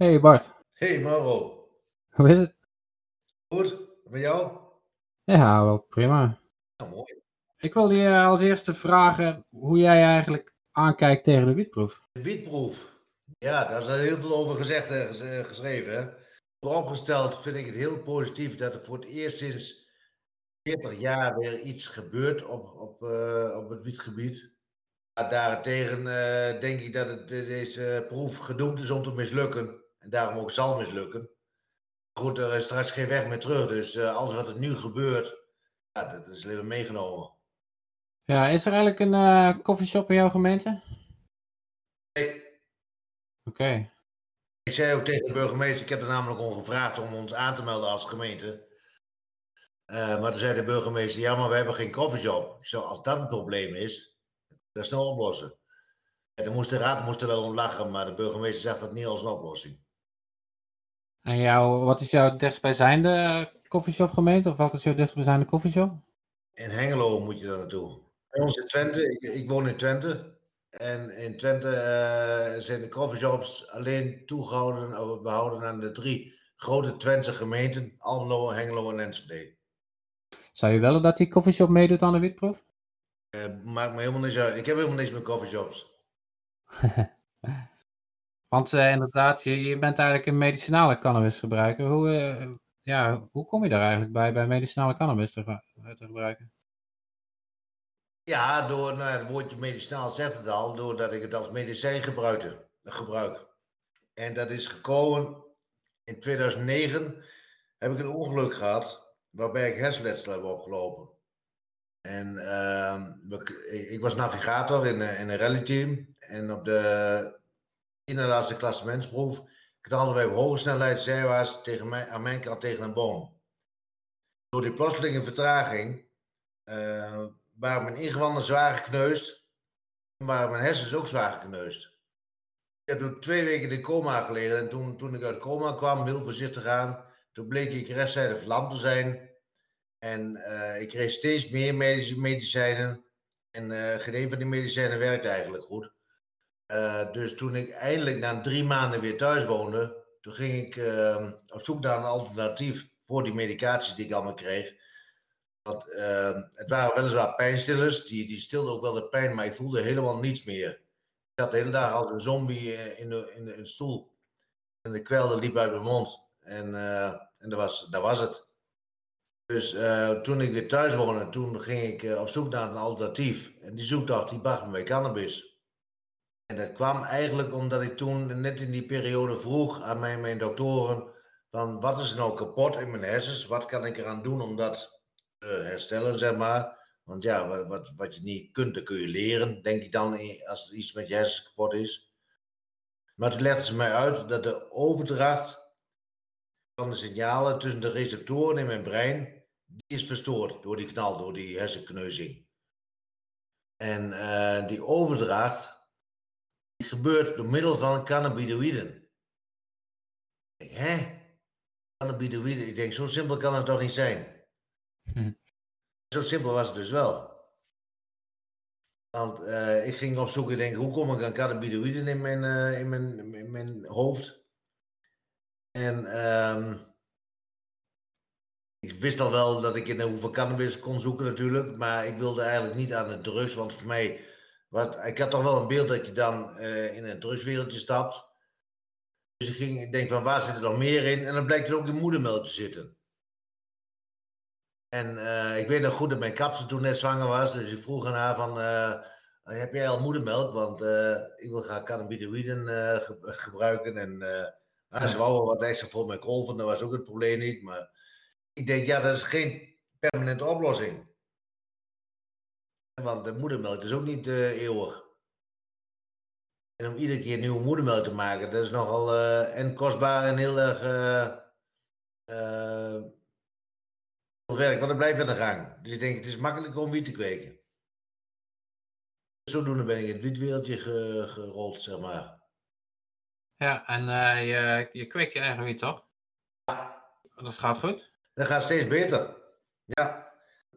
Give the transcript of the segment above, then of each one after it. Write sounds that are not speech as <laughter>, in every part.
Hey Bart, Hey Mauro, hoe is het? goed? Met jou? Ja, wel prima. Ja, mooi. Ik wilde je als eerste vragen hoe jij eigenlijk aankijkt tegen de wietproef. De wietproef. Ja, daar is al heel veel over gezegd en eh, geschreven. Hè? Vooropgesteld vind ik het heel positief dat er voor het eerst sinds 40 jaar weer iets gebeurt op, op, eh, op het wietgebied. Maar daarentegen eh, denk ik dat het, deze proef gedoemd is om te mislukken. En daarom ook zal mislukken. Goed, er is straks geen weg meer terug. Dus eh, alles wat er nu gebeurt, ja, dat is alleen maar meegenomen. Ja, is er eigenlijk een eh coffeeshop in jouw gemeente? Hey, Oké. Ik zei ook tegen de burgemeester, ik heb er namelijk om gevraagd om ons aan te melden als gemeente. Eh, maar toen zei de burgemeester, ja, maar we hebben geen coffeeshop. Zei, als dat een probleem is, dat snel oplossen. En dan moest de raad moest er wel om lachen, maar de burgemeester zag dat niet als een oplossing. En jou, wat is jouw dichtstbijzijnde coffeeshop gemeente? Of welke is jouw dichtstbijzijnde coffeeshop? In Hengelo moet je daar naartoe. Bij ons in Twente, ik, ik woon in Twente. En in Twente eh, zijn de coffeeshops alleen toegehouden, of behouden aan de drie grote Twentse gemeenten. Almelo, Hengelo en Enschede. Zou je willen dat die coffeeshop meedoet aan de wietproef? Eh, maakt me helemaal niks uit. Ik heb helemaal niks met coffeeshops. <laughs> Want eh, inderdaad, je, bent eigenlijk een medicinale cannabis gebruiker. Hoe, eh, ja, hoe kom je daar eigenlijk bij, bij medicinale cannabis te, te gebruiken? Ja, door, nou, het woordje medicinaal zegt het al, doordat ik het als medicijn gebruikte, gebruik. En dat is gekomen in 2009 heb ik een ongeluk gehad waarbij ik hersenletsel heb opgelopen. En ehm, ik- ik was navigator in, in een rallyteam en op de ene laatste klassementsproef knalden wij op hoge snelheid zijwaarts tegen mij, aan mijn kant tegen een boom. Door die plotselinge vertraging eh, waren mijn ingewanden zwaar gekneusd. En waren mijn hersens ook zwaar gekneusd. Ik heb toen twee weken in coma gelegen. En toen, toen ik uit coma kwam, heel voorzichtig aan, toen bleek ik rechtszijdig verlamd te zijn. En eh, ik kreeg steeds meer medici- medicijnen. En eh geen een van die medicijnen werkte eigenlijk goed. Eh, dus toen ik eindelijk na drie maanden weer thuis woonde, toen ging ik eh, op zoek naar een alternatief voor die medicaties die ik allemaal kreeg. Want eh, het waren weliswaar pijnstillers, die, die stilden ook wel de pijn, maar ik voelde helemaal niets meer. Ik zat de hele dag als een zombie eh, in de, in de, stoel. En de kwelde liep uit mijn mond. En, eh, en dat, was, dat was het. Dus toen ik weer thuis woonde, toen ging ik op zoek naar een alternatief. En die zoektocht die bracht me bij cannabis. En dat kwam eigenlijk omdat ik toen net in die periode vroeg aan mijn, mijn doktoren van wat is nou kapot in mijn hersens? Wat kan ik eraan doen om dat te herstellen, zeg maar. Want ja, wat, wat, je niet kunt, dat kun je leren, denk ik dan, i- als iets met je hersens kapot is. Maar toen legden ze mij uit dat de overdracht van de signalen tussen de receptoren in mijn brein, die is verstoord door die knal, door die hersenkneuzing. En eh, die overdracht, gebeurt door middel van cannabinoïden. Ik hè? Cannabinoïden? Ik denk, zo simpel kan het toch niet zijn? Hm. Zo simpel was het dus wel. Want eh, ik ging opzoeken, denk, hoe kom ik aan cannabinoïden in mijn, eh, in mijn, in mijn hoofd? En ehm, ik wist al wel dat ik in de hoeveel cannabis kon zoeken natuurlijk, maar ik wilde eigenlijk niet aan de drugs, want voor mij, wat, ik had toch wel een beeld dat je dan eh, in een drugswereldje stapt. Dus ik ging, ik denk van waar zit er nog meer in? En dan blijkt er ook in moedermelk te zitten. En eh, ik weet nog goed dat mijn kapster toen net zwanger was, dus ik vroeg aan haar van, eh, heb jij al moedermelk? Want ik wil graag cannabinoïden ge- gebruiken. En ze wou wel wat extra voor mijn kolven, dat was ook het probleem niet. Maar ik denk, ja, dat is geen permanente oplossing. Want de moedermelk is ook niet eh, eeuwig. En om iedere keer nieuwe moedermelk te maken, dat is nogal eh, en kostbaar en heel erg eh, eh, werk, want dat blijft aan de gang. Dus ik denk, het is makkelijk om wiet te kweken. Zodoende ben ik in het wietwereldje ge- gerold, zeg maar. Ja, en je, je kweekt je eigen wiet, toch? Ja, Dat gaat goed. dat gaat steeds beter. Ja,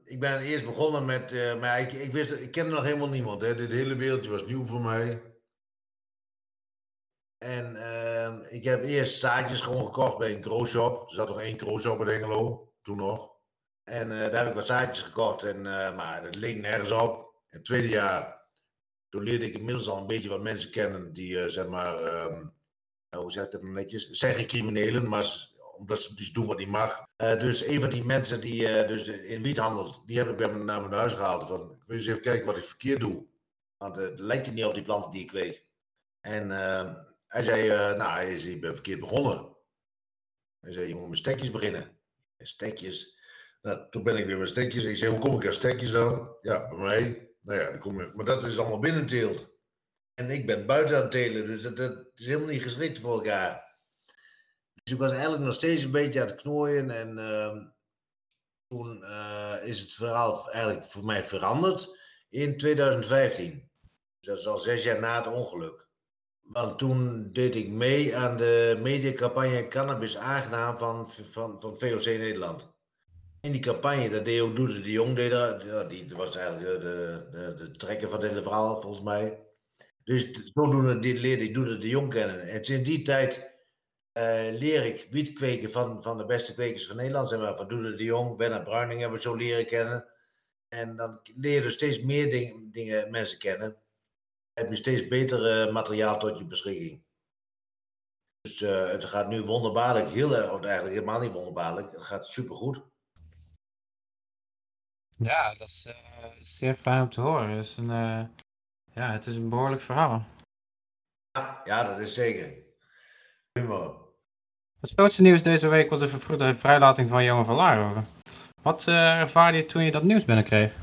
ik ben eerst begonnen met, eh, maar ik, wist, ik kende nog helemaal niemand. Hè. Dit hele wereldje was nieuw voor mij. En ehm, ik heb eerst zaadjes gewoon gekocht bij een growshop. Er zat nog één growshop in Engelo, toen nog. En daar heb ik wat zaadjes gekocht, en, maar het leek nergens op. In het tweede jaar, toen leerde ik inmiddels al een beetje wat mensen kennen die, zeg maar, ehm, hoe zeg ik dat nou netjes, zijn geen criminelen, maar omdat ze dus doen wat niet mag. Uh, dus een van die mensen die uh, dus in wiet handelt, die heb ik bij me naar mijn huis gehaald. Van, ik wil eens even kijken wat ik verkeerd doe. Want uh, het lijkt niet op die planten die ik kweek. En hij zei, nou, hij is, ik ben verkeerd begonnen. Hij zei, je moet met stekjes beginnen. En stekjes. Nou, toen ben ik weer met stekjes. Ik zei, hoe kom ik aan stekjes dan? Ja, bij mij. Nou ja, kom ik, maar dat is allemaal binnenteelt. En ik ben buiten aan het telen, dus dat, dat is helemaal niet geschikt voor elkaar. Dus ik was eigenlijk nog steeds een beetje aan het knooien. En uh, toen uh, is het verhaal eigenlijk voor mij veranderd in 2015. Dus dat is al zes jaar na het ongeluk. Want toen deed ik mee aan de mediacampagne Cannabis Aangenaam van, van, van VOC Nederland. In die campagne, dat deed ook Doede de Jong, deed dat, die was eigenlijk de, de, de trekker van het hele verhaal, volgens mij. Dus zodoende leerde ik Doede de Jong kennen. En sinds die tijd leer ik wiet kweken van, van de beste kwekers van Nederland. Zeg maar, van Doede de Jong, Bernard Bruining hebben we zo leren kennen. En dan leer je dus steeds meer ding, dingen, mensen kennen. Heb je steeds beter uh, materiaal tot je beschikking. Dus uh, het gaat nu wonderbaarlijk, heel erg, of eigenlijk helemaal niet wonderbaarlijk. Het gaat supergoed. Ja, dat is zeer fijn om te horen. Het is een, ja, het is een behoorlijk verhaal. Ja, ja dat is zeker. Humor. Het grootste nieuws deze week was de vervroegde vrijlating van jonge Van Wat uh, ervaarde je toen je dat nieuws binnenkreeg?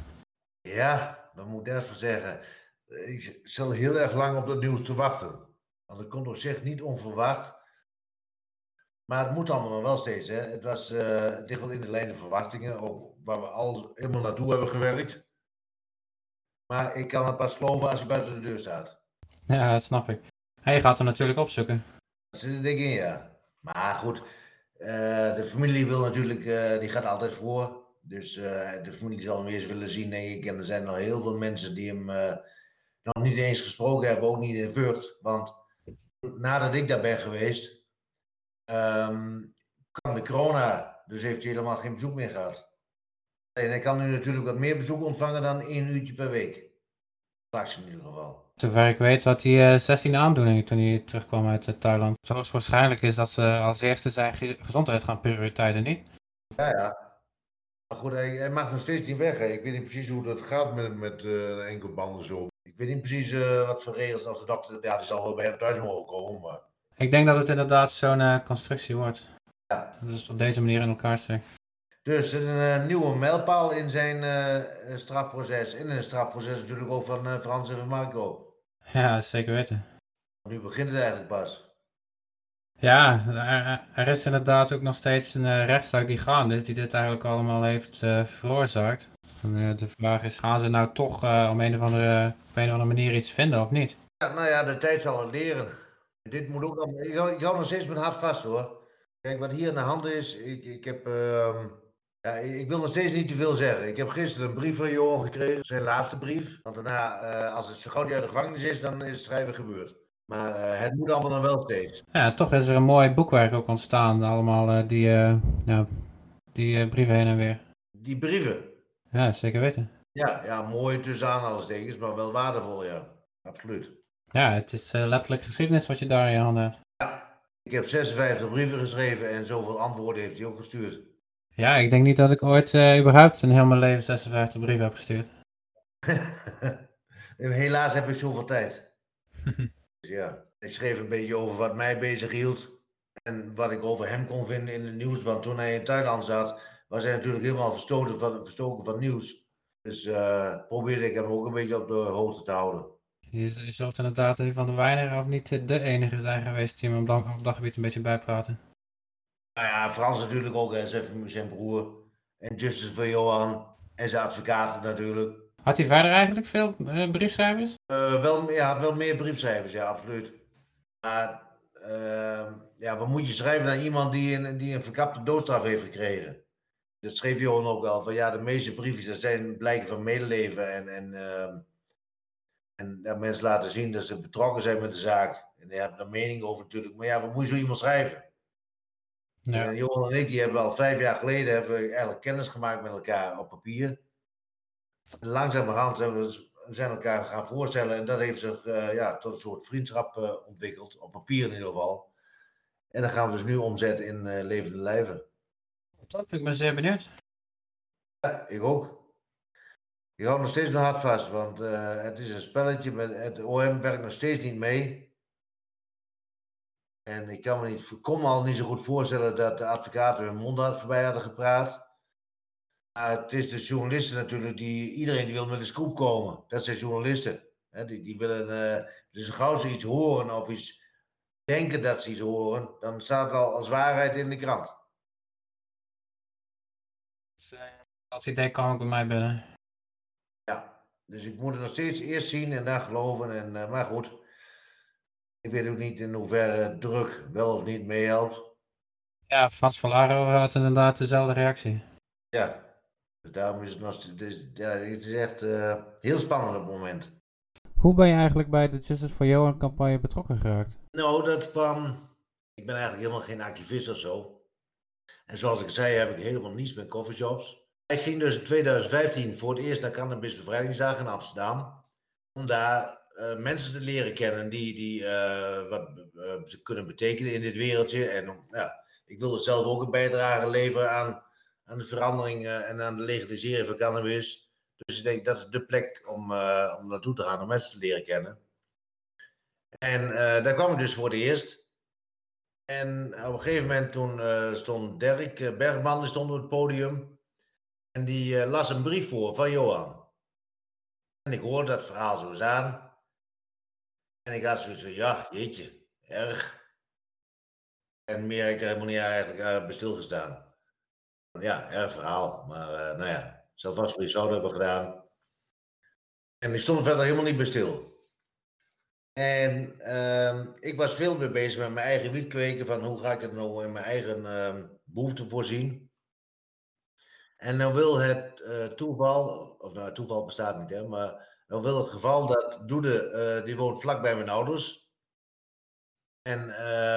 Ja, wat moet ik daarvoor zeggen? Ik zal heel erg lang op dat nieuws te wachten. Want het komt op zich niet onverwacht. Maar het moet allemaal nog wel steeds. Hè? Het was uh, dicht wel in de lijn verwachtingen, ook waar we al helemaal naartoe hebben gewerkt. Maar ik kan het pas geloven als hij buiten de deur staat. Ja, dat snap ik. Hij gaat er natuurlijk opzoeken. Dat zit er dik in, ja. Maar goed, uh, de familie wil natuurlijk, uh, die gaat altijd voor. Dus uh, de familie zal hem eerst willen zien, denk ik. En er zijn nog heel veel mensen die hem nog niet eens gesproken hebben, ook niet in Vught. Want nadat ik daar ben geweest, um, kwam de corona, dus heeft hij helemaal geen bezoek meer gehad. En hij kan nu natuurlijk wat meer bezoek ontvangen dan één uurtje per week. Straks in ieder geval. Zover ik weet had hij 16 eh, aandoeningen toen hij terugkwam uit eh, Thailand. Zoals waarschijnlijk is dat ze als eerste zijn gezondheid gaan prioriteiten, niet? Ja, ja. Maar goed, hij, mag nog steeds niet weg. Hè. Ik weet niet precies hoe dat gaat met, met uh, enkelbanden zo. Ik weet niet precies wat voor regels als de dokter... Ja, die zal wel bij hem thuis mogen komen, maar... Ik denk dat het inderdaad zo'n constructie wordt. Ja. Dat is op deze manier in elkaar steekt. Dus een nieuwe mijlpaal in zijn strafproces. In een strafproces natuurlijk ook van Frans en van Marco. Ja, zeker weten. Nu begint het eigenlijk pas. Ja, er, is inderdaad ook nog steeds een uh, rechtszaak die gaande is, die dit eigenlijk allemaal heeft uh, veroorzaakt. En, uh, de vraag is, gaan ze nou toch om een of andere, op een of andere manier iets vinden of niet? Ja, nou ja, de tijd zal het leren. Dit moet ook allemaal, ik, ik hou nog steeds mijn hart vast hoor. Kijk, wat hier aan de hand is, ik, ik heb... Ehm, ja, ik wil nog steeds niet te veel zeggen. Ik heb gisteren een brief van Johan gekregen, zijn laatste brief. Want daarna, uh, als het zo gauw uit de gevangenis is, dan is het schrijven gebeurd. Maar uh, het moet allemaal dan wel steeds. Ja, toch is er een mooi boekwerk ook ontstaan. Allemaal uh, die, ja, die brieven heen en weer. Die brieven? Ja, zeker weten. Ja, ja mooi tussen aanhalingstekens, maar wel waardevol, ja. Absoluut. Ja, het is letterlijk geschiedenis wat je daar in je handen hebt. Ja, ik heb 56 brieven geschreven en zoveel antwoorden heeft hij ook gestuurd. Ja, ik denk niet dat ik ooit uh, überhaupt in heel mijn leven 56 brieven heb gestuurd. <laughs> Helaas heb ik zoveel tijd. <laughs> dus ja, ik schreef een beetje over wat mij bezig hield. En wat ik over hem kon vinden in het nieuws. Want toen hij in Thailand zat, was hij natuurlijk helemaal verstoken van, verstoken van nieuws. Dus uh, probeerde ik hem ook een beetje op de hoogte te houden. Je, zult inderdaad een van de weinigen of niet de enige zijn geweest die hem op dat gebied een beetje bijpraten. Nou ja, Frans natuurlijk ook, en zijn broer. En Justice van Johan. En zijn advocaten natuurlijk. Had hij verder eigenlijk veel uh, briefschrijvers? Uh, wel, ja, had wel meer briefschrijvers, ja, absoluut. Maar uh, ja, wat moet je schrijven naar iemand die een, die een verkapte doodstraf heeft gekregen? Dat schreef Johan ook wel, van ja, de meeste briefjes dat zijn blijken van medeleven en, en, ehm, en dat mensen laten zien dat ze betrokken zijn met de zaak. En die hebben er mening over natuurlijk. Maar ja, wat moet je zo iemand schrijven? Ja. En Johan en ik, die hebben al vijf jaar geleden hebben we eigenlijk kennis gemaakt met elkaar op papier. Langzamerhand hebben we we zijn elkaar gaan voorstellen en dat heeft zich eh, ja, tot een soort vriendschap eh, ontwikkeld, op papier in ieder geval. En dat gaan we dus nu omzetten in eh, levende lijven. Top, ik ben zeer benieuwd. Ja, ik ook. Ik hou nog steeds mijn hart vast, want het is een spelletje, met, het OM werkt nog steeds niet mee. En ik kan me, niet, kon me al niet zo goed voorstellen dat de advocaten hun mond voorbij hadden gepraat. Maar het is de journalisten natuurlijk, die, iedereen die wil met een scoop komen. Dat zijn journalisten. Hè, die, die willen, uh, dus gauw ze iets horen of iets denken dat ze iets horen, dan staat het al als waarheid in de krant. Dat idee kan ook bij mij binnen. Ja, dus ik moet het nog steeds eerst zien en dan geloven. En, uh, maar goed, ik weet ook niet in hoeverre druk wel of niet meehelpt. Ja, Frans Valaro had inderdaad dezelfde reactie. Ja, dus daarom is het nog dus, ja, het is echt uh, heel spannend op het moment. Hoe ben je eigenlijk bij de Justice for Johan campagne betrokken geraakt? Nou, dat kwam. Ik ben eigenlijk helemaal geen activist of zo. En zoals ik zei, heb ik helemaal niets met coffeeshops. Ik ging dus in 2015 voor het eerst naar Cannabis Bevrijdingsdag in Amsterdam. Om daar uh, mensen te leren kennen die, die uh, wat ze kunnen betekenen in dit wereldje. En ja, ik wilde zelf ook een bijdrage leveren aan aan de verandering en aan de legalisering van cannabis. Dus ik denk dat is de plek om, om naartoe te gaan, om mensen te leren kennen. En daar kwam ik dus voor het eerst. En op een gegeven moment toen stond Dirk Bergman stond op het podium. En die las een brief voor van Johan. En ik hoorde dat verhaal zo eens aan. En ik had zoiets van, ja, jeetje, erg. En meer heb ik er helemaal niet eigenlijk bij stilgestaan ja, erg verhaal. Maar uh, nou ja, zelf vast wel zouden hebben gedaan. En die stonden verder helemaal niet bij stil. En uh, ik was veel meer bezig met mijn eigen wiet kweken. Van hoe ga ik het nou in mijn eigen uh, behoeften voorzien. En dan wil het uh, toeval, of nou toeval bestaat niet hè, maar dan wil het geval dat Doede, die woont vlak bij mijn ouders. En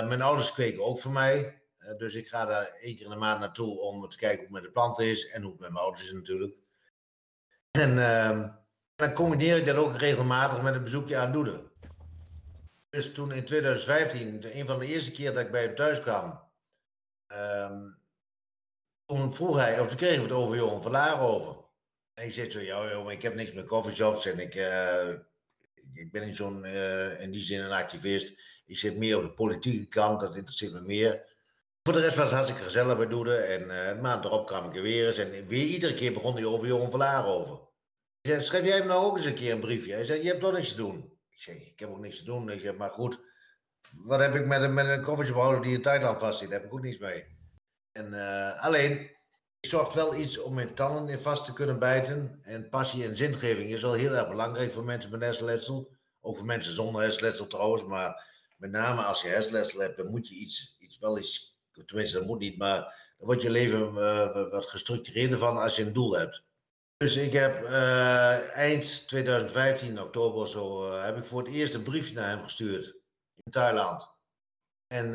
mijn ouders kweken ook voor mij. Uh, dus ik ga daar één keer in de maand naartoe om te kijken hoe het met de planten is en hoe het met mijn ouders is natuurlijk. En uh, dan combineer ik dat ook regelmatig met een bezoekje aan Doede. Dus toen in 2015, een van de eerste keer dat ik bij hem thuis kwam, um, toen vroeg hij, of toen kregen we het over Johan Verlaar over. Ik zei zo, ja joh, ik heb niks met coffeeshops en ik, uh, ik ben niet zo'n, uh, in die zin een activist. Ik zit meer op de politieke kant, dat interesseert me meer. Voor de rest was het hartstikke gezellig bij Doede. En uh, maand erop kwam ik er weer eens. En weer iedere keer begon hij over Johan Verlaar over. Ik zei, schrijf jij hem nou ook eens een keer een briefje? Hij zei, je hebt toch niks te doen? Ik zei, ik heb ook niks te doen. Ik zei, maar goed, wat heb ik met een, met een koffieshopouder die in Thailand vastzit? Daar heb ik ook niets mee. En alleen, zocht wel iets om mijn tanden in vast te kunnen bijten. En passie en zingeving is wel heel erg belangrijk voor mensen met hersenletsel. Ook voor mensen zonder hersenletsel trouwens. Maar met name als je hersenletsel hebt, dan moet je iets, iets wel eens Tenminste, dat moet niet, maar dan wordt je leven uh, wat gestructureerder van als je een doel hebt. Dus ik heb uh, eind 2015, oktober zo, uh, heb ik voor het eerst een briefje naar hem gestuurd in Thailand. En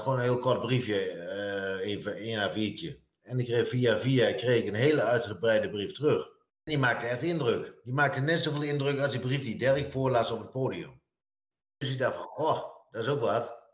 gewoon een heel kort briefje, even één A4'tje. En ik kreeg via via kreeg een hele uitgebreide brief terug. En die maakte echt indruk. Die maakte net zoveel indruk als die brief die Dirk voorlas op het podium. Dus ik dacht van, oh, dat is ook wat.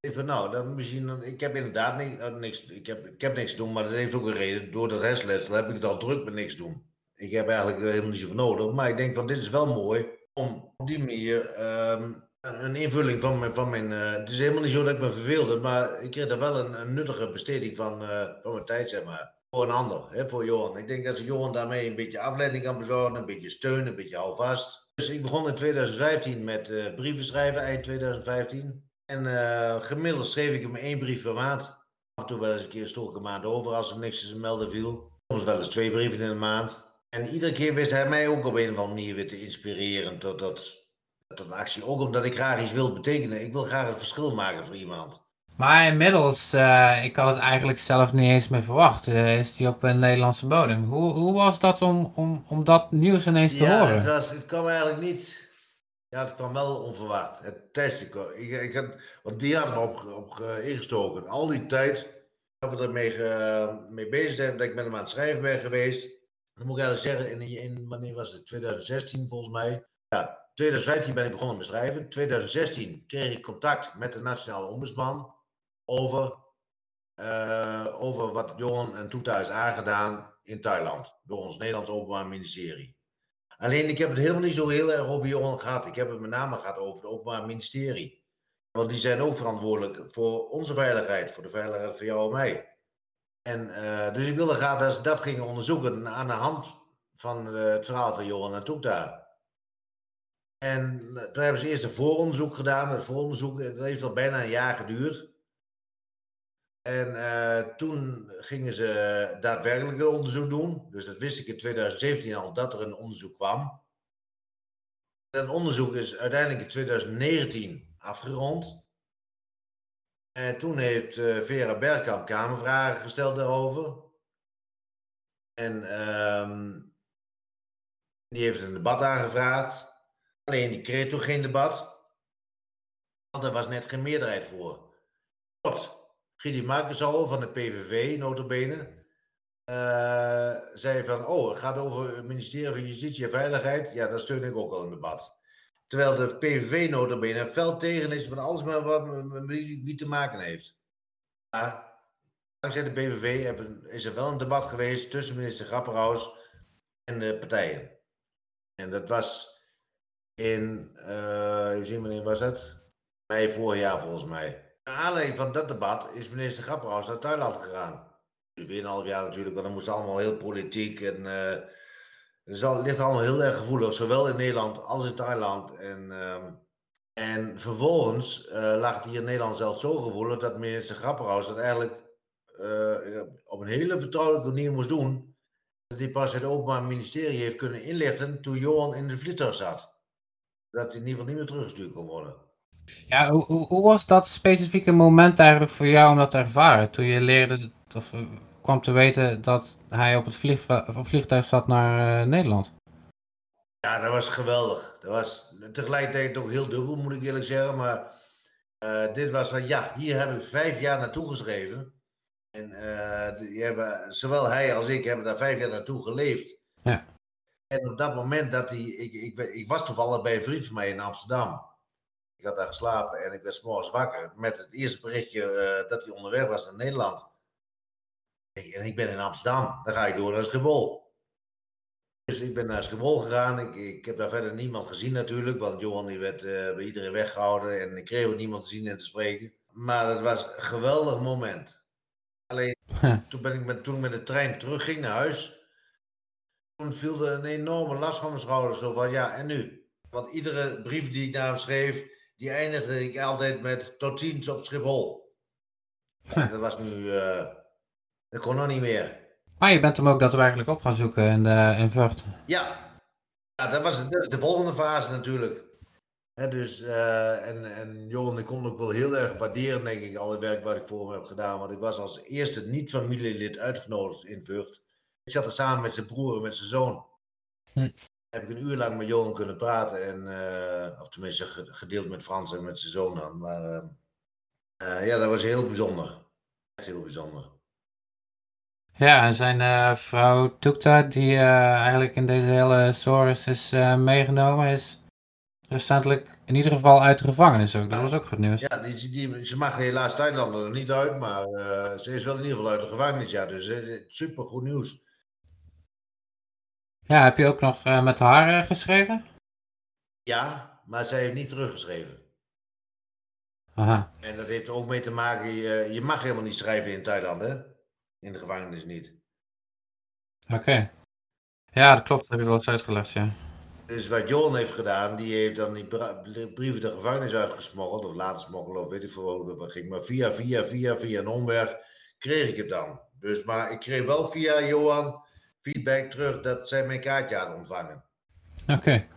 Ik van nou, dan misschien, ik heb inderdaad niks, niks ik, heb, ik heb niks te doen, maar dat heeft ook een reden. Door de restletsel heb ik het al druk met niks doen. Ik heb eigenlijk helemaal niet zoveel nodig. Maar ik denk van dit is wel mooi om op die manier um, een invulling van mijn. Van mijn uh, het is helemaal niet zo dat ik me verveelde, maar ik kreeg daar wel een, nuttige besteding van, uh, van mijn tijd, zeg maar. Voor een ander, hè, voor Johan. Ik denk dat Johan daarmee een beetje afleiding kan bezorgen, een beetje steun, een beetje houvast. Dus ik begon in 2015 met uh, brieven schrijven, eind 2015. En gemiddeld schreef ik hem één brief per maand. Af en toe wel eens een keer stok een maand over als er niks te melden viel. Soms wel eens twee brieven in een maand. En iedere keer wist hij mij ook op een of andere manier weer te inspireren tot, tot, tot actie. Ook omdat ik graag iets wil betekenen. Ik wil graag een verschil maken voor iemand. Maar inmiddels, uh, ik had het eigenlijk zelf niet eens meer verwacht, uh, is hij op een Nederlandse bodem. Hoe, hoe was dat om, om, om dat nieuws ineens te ja, horen? Het, was, het kwam eigenlijk niet Ja, het kwam wel onverwacht. Het test, ik, ik had, want die hadden me op, op ingestoken. Al die tijd dat we ermee mee bezig zijn, dat ik met hem aan het schrijven ben geweest. Dan moet ik eigenlijk zeggen, in, in wanneer was het? 2016 volgens mij. Ja, 2015 ben ik begonnen met schrijven. 2016 kreeg ik contact met de Nationale Ombudsman over, uh, over wat Johan en Toeta is aangedaan in Thailand. Door ons Nederlands Openbaar Ministerie. Alleen ik heb het helemaal niet zo heel erg over Johan gehad. Ik heb het met name gehad over het Openbaar Ministerie. Want die zijn ook verantwoordelijk voor onze veiligheid, voor de veiligheid van jou en mij. En, uh, dus ik wilde graag dat ze dat gingen onderzoeken aan de hand van uh, het verhaal van Johan en Toeta. En uh, toen hebben ze eerst een vooronderzoek gedaan. Het vooronderzoek dat heeft al bijna een jaar geduurd. En toen gingen ze daadwerkelijk een onderzoek doen. Dus dat wist ik in 2017 al, dat er een onderzoek kwam. En onderzoek is uiteindelijk in 2019 afgerond. En toen heeft Vera Bergkamp kamervragen gesteld daarover. En um, die heeft een debat aangevraagd. Alleen die kreeg toch geen debat. Want er was net geen meerderheid voor. Tot Gidi Markensal van de PVV, notabene, uh, zei van, oh, het gaat over het ministerie van Justitie en Veiligheid. Ja, daar steun ik ook al een debat. Terwijl de PVV notabene fel tegen is van alles wat met wie te maken heeft. Maar dankzij de PVV is er wel een debat geweest tussen minister Grapperhaus en de partijen. En dat was in, uh, zien wanneer was het? Mei vorig jaar volgens mij. Naar aanleiding van dat debat is minister Grapperhaus naar Thailand gegaan. Weer een half jaar natuurlijk, want dan moest allemaal heel politiek en... Uh, het ligt allemaal heel erg gevoelig, zowel in Nederland als in Thailand. En, uh, en vervolgens uh, lag het hier in Nederland zelfs zo gevoelig dat minister Grapperhaus dat eigenlijk op een hele vertrouwelijke manier moest doen. Dat hij pas het Openbaar Ministerie heeft kunnen inlichten toen Johan in de vliegtuig zat. Dat hij in ieder geval niet meer teruggestuurd kon worden. Ja, hoe, hoe, was dat specifieke moment eigenlijk voor jou om dat te ervaren? Toen je leerde, of kwam te weten dat hij op het, op vliegtuig zat naar uh, Nederland. Ja, dat was geweldig. Dat was tegelijkertijd ook heel dubbel, moet ik eerlijk zeggen. Maar uh, dit was van, ja, hier heb ik vijf jaar naartoe geschreven. En uh, die hebben, zowel hij als ik hebben daar vijf jaar naartoe geleefd. Ja. En op dat moment dat hij, ik, ik, ik was toevallig bij een vriend van mij in Amsterdam. Ik had daar geslapen en ik werd morgens wakker met het eerste berichtje dat hij onderweg was naar Nederland. En ik ben in Amsterdam. Dan ga ik door naar Schiphol. Dus ik ben naar Schiphol gegaan. Ik, ik heb daar verder niemand gezien natuurlijk. Want Johan die werd uh, bij iedereen weggehouden. En ik kreeg ook niemand te zien en te spreken. Maar het was een geweldig moment. Alleen toen, ben ik met, toen ik met de trein terugging naar huis. Toen viel er een enorme last van mijn schouders. Zo van ja, en nu? Want iedere brief die ik naar hem schreef. Die eindigde ik altijd met tot ziens op Schiphol. <laughs> dat was nu... Uh, dat kon nog niet meer. Maar je bent hem ook daadwerkelijk op gaan zoeken in, de, in Vught. Ja, ja dat, was, dat is de volgende fase natuurlijk. dus, uh, en, en Johan, ik kon ook wel heel erg waarderen, denk ik, al het werk wat ik voor hem heb gedaan. Want ik was als eerste niet-familielid uitgenodigd in Vught. Ik zat er samen met zijn broer en met zijn zoon. Hm. Heb ik een uur lang met Johan kunnen praten. En, uh, of tenminste gedeeld met Frans en met zijn zoon dan. Maar uh, ja, dat was heel bijzonder. Echt heel bijzonder. Ja, en zijn uh, vrouw Tukta, die eigenlijk in deze hele Soros is meegenomen, is recentelijk in ieder geval uit de gevangenis ook. Dat was ook goed nieuws. Ja, die, die, ze mag helaas Thailand er niet uit, maar ze is wel in ieder geval uit de gevangenis. Ja, dus super goed nieuws. Ja, heb je ook nog met haar geschreven? Ja, maar zij heeft niet teruggeschreven. Aha. En dat heeft er ook mee te maken, je, je mag helemaal niet schrijven in Thailand, hè? in de gevangenis niet. Oké. Ja, dat klopt. Dat heb je wel eens uitgelegd, ja. Dus wat Johan heeft gedaan, die heeft dan die brieven de gevangenis uitgesmokkeld, of laten smokkelen, of weet ik veel wat ging. Maar via, via, via, via een omweg kreeg ik het dan. Dus, maar ik kreeg wel via Johan feedback terug dat zij mijn kaartje hadden ontvangen. Oké. Okay.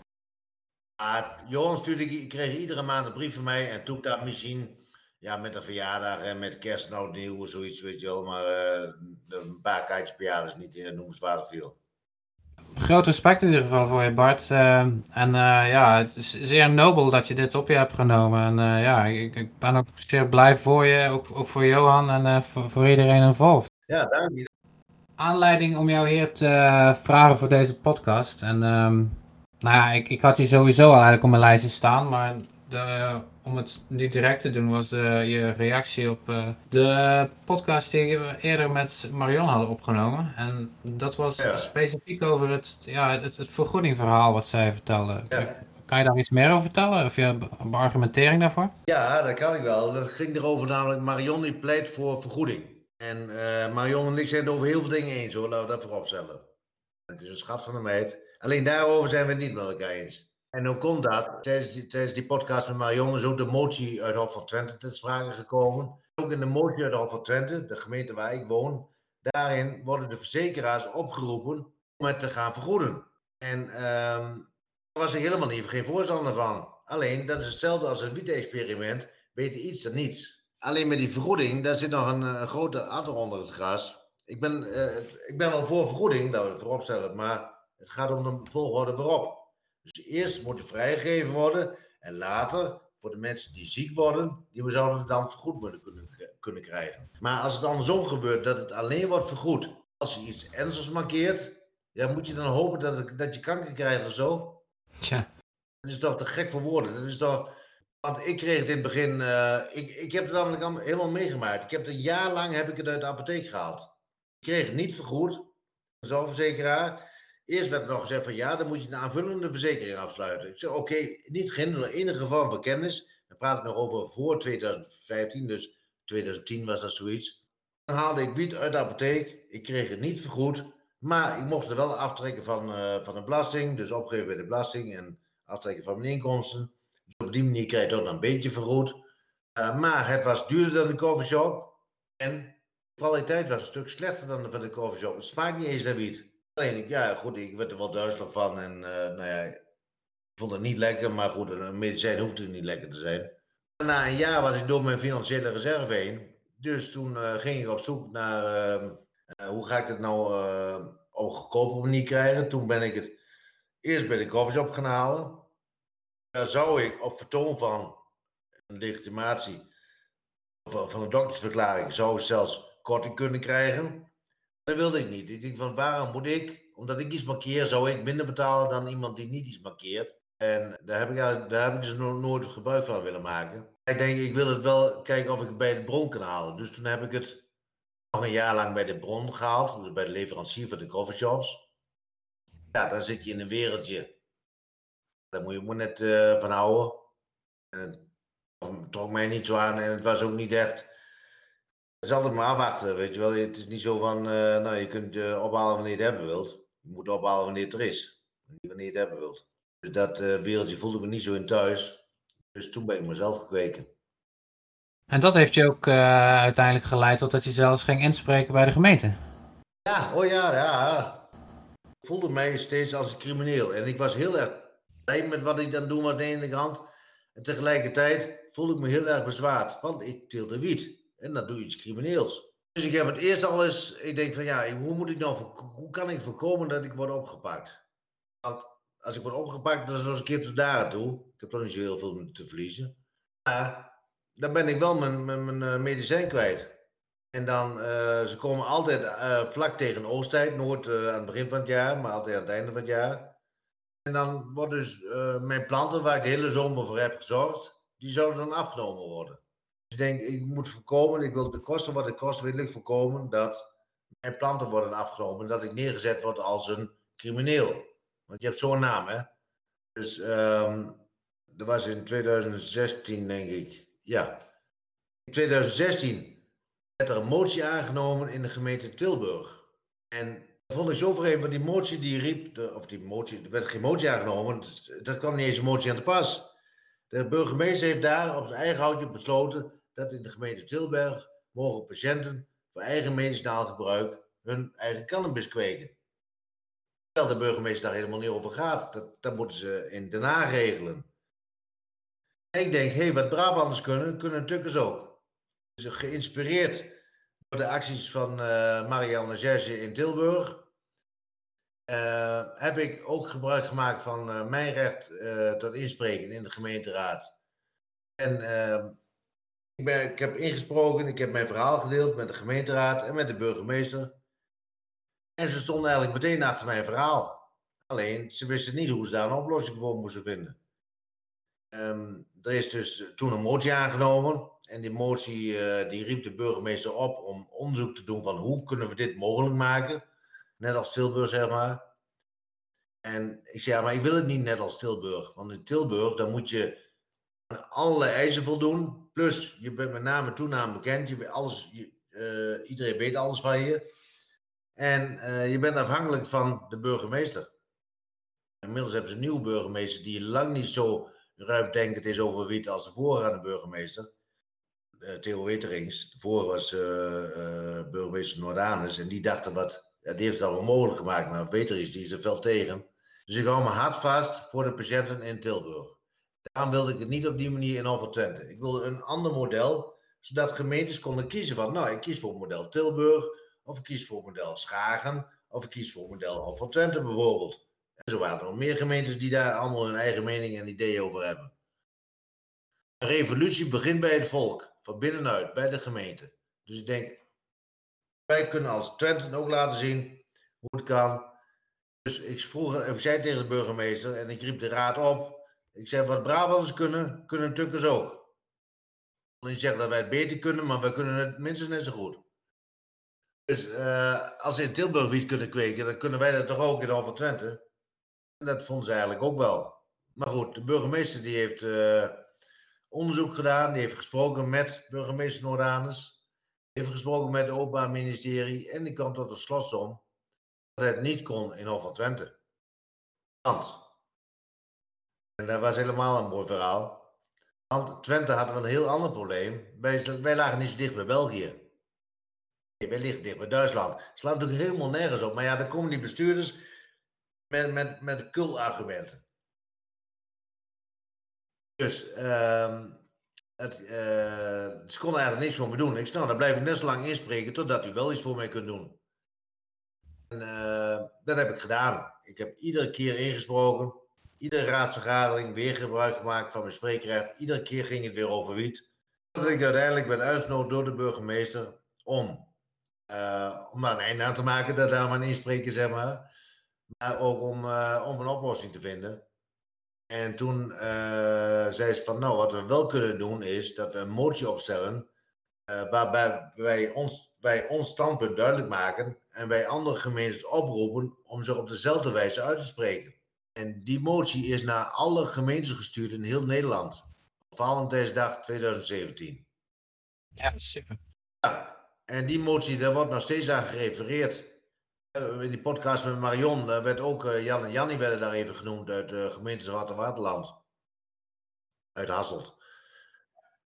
Maar Johan stuurde, ik kreeg iedere maand een brief van mij en toen dat misschien ja, met een verjaardag en met kerst nou nieuw, zoiets, weet je wel. Maar uh, een paar kaartjes per jaar is niet uh, noemenswaardig veel. groot respect in ieder geval voor je, Bart. Uh, en uh, ja, het is zeer nobel dat je dit op je hebt genomen. En ja, ik, ik, ben ook zeer blij voor je, ook, ook voor Johan en voor, voor, iedereen involved. Ja, dank je. Aanleiding om jou hier te vragen voor deze podcast. En um, nou ja, ik, ik had je sowieso al eigenlijk op mijn lijstje staan, maar de, om het niet direct te doen, was uh, je reactie op uh, de podcast die we eerder met Marion hadden opgenomen. En dat was ja. specifiek over het, ja, het, het vergoedingverhaal wat zij vertelde. Ja. Kan je daar iets meer over vertellen? Of je een argumentering daarvoor? Ja, dat kan ik wel. Dat ging erover namelijk, Marion die pleit voor vergoeding. En uh, Marion en ik zijn het over heel veel dingen eens hoor, laten we dat voorop stellen. Het is een schat van een meid. Alleen daarover zijn we het niet met elkaar eens. En hoe komt dat? Tijdens die, podcast met Marion is ook de motie uit Hof van Twente te sprake gekomen. Ook in de motie uit Hof van Twente, de gemeente waar ik woon, daarin worden de verzekeraars opgeroepen om het te gaan vergoeden. En um, daar was ik helemaal niet geen voorstander van. Alleen, dat is hetzelfde als een wiet-experiment, beter iets dan niets. Alleen met die vergoeding, daar zit nog een, een grote adder onder het gras. Ik ben, uh, ik ben wel voor vergoeding, dat we het voorop stellen, maar het gaat om de volgorde waarop. Dus eerst moet het vrijgegeven worden en later voor de mensen die ziek worden, die we zouden het dan vergoed moeten kunnen, kunnen krijgen. Maar als het andersom gebeurt, dat het alleen wordt vergoed als je iets ernstigs markeert, ja, moet je dan hopen dat, het, dat je kanker krijgt of zo? Tja. Dat is toch te gek voor woorden. Dat is toch... Want ik kreeg het in het begin... Uh, ik, ik heb het namelijk helemaal meegemaakt. Ik heb het een jaar lang heb ik het uit de apotheek gehaald. Ik kreeg het niet vergoed. Zorgverzekeraar. Eerst werd er nog gezegd van ja, dan moet je een aanvullende verzekering afsluiten. Ik zeg oké, okay, niet geen enige geval van kennis. Dan praat ik nog over voor 2015, dus 2010 was dat zoiets. Dan haalde ik wiet uit de apotheek. Ik kreeg het niet vergoed. Maar ik mocht er wel aftrekken van, uh, van de belasting. Dus opgeven bij de belasting en aftrekken van mijn inkomsten. Op die manier krijg je toch een beetje vergoed. Uh, maar het was duurder dan de coffeeshop. En de kwaliteit was een stuk slechter dan van de coffeeshop. Het smaakt niet eens naar wiet. Alleen, ja, goed, ik werd er wel duizelig van en uh, nou ja, ik vond het niet lekker, maar goed, een medicijn hoeft het niet lekker te zijn. Na een jaar was ik door mijn financiële reserve heen, dus toen uh, ging ik op zoek naar uh, hoe ga ik het nou op een goedkope manier krijgen. Toen ben ik het eerst bij de coffeeshop gaan halen. Daar zou ik op vertoon van een legitimatie van, een doktersverklaring, zou zelfs korting kunnen krijgen. Dat wilde ik niet. Ik denk van waarom moet ik, omdat ik iets markeer, zou ik minder betalen dan iemand die niet iets markeert. En daar heb ik, daar heb ik dus nooit gebruik van willen maken. Ik denk, ik wil het wel kijken of ik het bij de bron kan halen. Dus toen heb ik het nog een jaar lang bij de bron gehaald. Dus bij de leverancier van de coffeeshops. Ja, dan zit je in een wereldje. Daar moet je moet net uh, van houden. En het trok mij niet zo aan en het was ook niet echt is altijd maar afwachten, weet je wel. Het is niet zo van, uh, nou, je kunt uh, ophalen wanneer je het hebben wilt. Je moet ophalen wanneer het er is. Niet wanneer je het hebben wilt. Dus dat wereldje voelde me niet zo in thuis. Dus toen ben ik mezelf gekweken. En dat heeft je ook uiteindelijk geleid tot dat je zelfs ging inspreken bij de gemeente? Ja, oh ja, ja. Ik voelde mij steeds als een crimineel. En ik was heel erg met wat ik dan doe aan de ene kant. En tegelijkertijd voelde ik me heel erg bezwaard. Want ik teelde wiet. En dan doe je iets crimineels. Dus ik heb het eerst al eens, ik denk van ja, hoe moet ik nou, hoe kan ik voorkomen dat ik word opgepakt? Want als ik word opgepakt, dan is nog eens een keer tot daar toe. Ik heb toch niet zo heel veel te verliezen. Maar dan ben ik wel mijn, mijn, eh, medicijn kwijt. En dan, uh, ze komen altijd uh, vlak tegen oosttijd, nooit uh, aan het begin van het jaar, maar altijd aan het einde van het jaar. En dan worden dus mijn planten, waar ik de hele zomer voor heb gezorgd, die zouden dan afgenomen worden ik denk, ik moet voorkomen, ik wil de kosten wat het kost, wil ik voorkomen dat mijn planten worden afgenomen. Dat ik neergezet word als een crimineel. Want je hebt zo'n naam, hè? Dus um, dat was in 2016, denk ik. Ja. In 2016 werd er een motie aangenomen in de gemeente Tilburg. En zo vreemd, want die motie die riep, of die motie, er werd geen motie aangenomen, er kwam niet eens een motie aan de pas. De burgemeester heeft daar op zijn eigen houtje besloten dat in de gemeente Tilburg mogen patiënten voor eigen medicinaal gebruik hun eigen cannabis kweken. Terwijl de burgemeester daar helemaal niet over gaat. Dat, dat moeten ze in Den Haag regelen. Ik denk, hé, hey, wat Brabanders kunnen, kunnen Tukkers ook. Dus geïnspireerd de acties van uh, Marianne Zesje in Tilburg eh, heb ik ook gebruik gemaakt van eh, mijn recht tot inspreken in de gemeenteraad. En ehm, ik, ben, ik heb ingesproken, ik heb mijn verhaal gedeeld met de gemeenteraad en met de burgemeester. En ze stonden eigenlijk meteen achter mijn verhaal. Alleen, ze wisten niet hoe ze daar een oplossing voor moesten vinden. Ehm, er is dus toen een motie aangenomen. En die motie die riep de burgemeester op om onderzoek te doen van hoe kunnen we dit mogelijk maken Net als Tilburg, zeg maar. En ik zei, ja, maar ik wil het niet net als Tilburg. Want in Tilburg, dan moet je allerlei eisen voldoen. Plus, je bent met name toename bekend. Je, alles, je, uh, iedereen weet alles van je. En uh, je bent afhankelijk van de burgemeester. Inmiddels hebben ze een nieuwe burgemeester die lang niet zo ruimdenkend is over wiet als de voorgaande burgemeester. Uh, Theo Weterings. Vorige was burgemeester Noordanus. En die dachten wat ja, die heeft het allemaal mogelijk gemaakt, maar beter is, die is er veel tegen. Dus ik hou me hard vast voor de patiënten in Tilburg. Daarom wilde ik het niet op die manier in over Twente. Ik wilde een ander model, zodat gemeentes konden kiezen van, nou, ik kies voor model Tilburg, of ik kies voor model Schagen, of ik kies voor model over Twente bijvoorbeeld. En zo waren er nog meer gemeentes die daar allemaal hun eigen mening en ideeën over hebben. Een revolutie begint bij het volk, van binnenuit, bij de gemeente. Dus ik denk, wij kunnen als Twente ook laten zien hoe het kan. Dus ik vroeg, ik zei tegen de burgemeester en ik riep de raad op. Ik zei, wat Brabanders kunnen, kunnen Tukkers ook. Ik zeg dat wij het beter kunnen, maar wij kunnen het minstens net zo goed. Dus uh, als ze in Tilburg wiet kunnen kweken, dan kunnen wij dat toch ook in Over Twente. En dat vonden ze eigenlijk ook wel. Maar goed, de burgemeester die heeft uh, onderzoek gedaan, die heeft gesproken met burgemeester Noordanus heeft gesproken met het Openbaar Ministerie en die kwam tot de slotsom dat het niet kon in Hof van Twente. Want, en dat was helemaal een mooi verhaal, want Twente had wel een heel ander probleem. Wij, wij lagen niet zo dicht bij België. wij liggen dicht bij Duitsland. Het slaat natuurlijk helemaal nergens op. Maar ja, dan komen die bestuurders met, met, met kul-argumenten. Dus uh, het, uh, ze konden eigenlijk niks voor me doen. Ik nou, dan blijf ik net zo lang inspreken totdat u wel iets voor mij kunt doen. En uh, dat heb ik gedaan. Ik heb iedere keer ingesproken. Iedere raadsvergadering weer gebruik gemaakt van mijn spreekrecht. Iedere keer ging het weer over wiet. Dat ik uiteindelijk ben uitgenodigd door de burgemeester om, uh, om daar een einde aan te maken. Dat daar maar inspreken, zeg maar. Maar ook om, om een oplossing te vinden. En toen uh, zei ze van, nou, wat we wel kunnen doen is dat we een motie opstellen, uh, waarbij wij ons, wij ons standpunt duidelijk maken en wij andere gemeentes oproepen om zich op dezelfde wijze uit te spreken. En die motie is naar alle gemeentes gestuurd in heel Nederland. Valentijnsdag 2017. Ja, super. Ja, en die motie, daar wordt nog steeds aan gerefereerd. Eh, in die podcast met Marion daar werd ook uh, Jan en Jannie werden daar even genoemd uit de gemeente Zwarte Waterland. Uit Hasselt.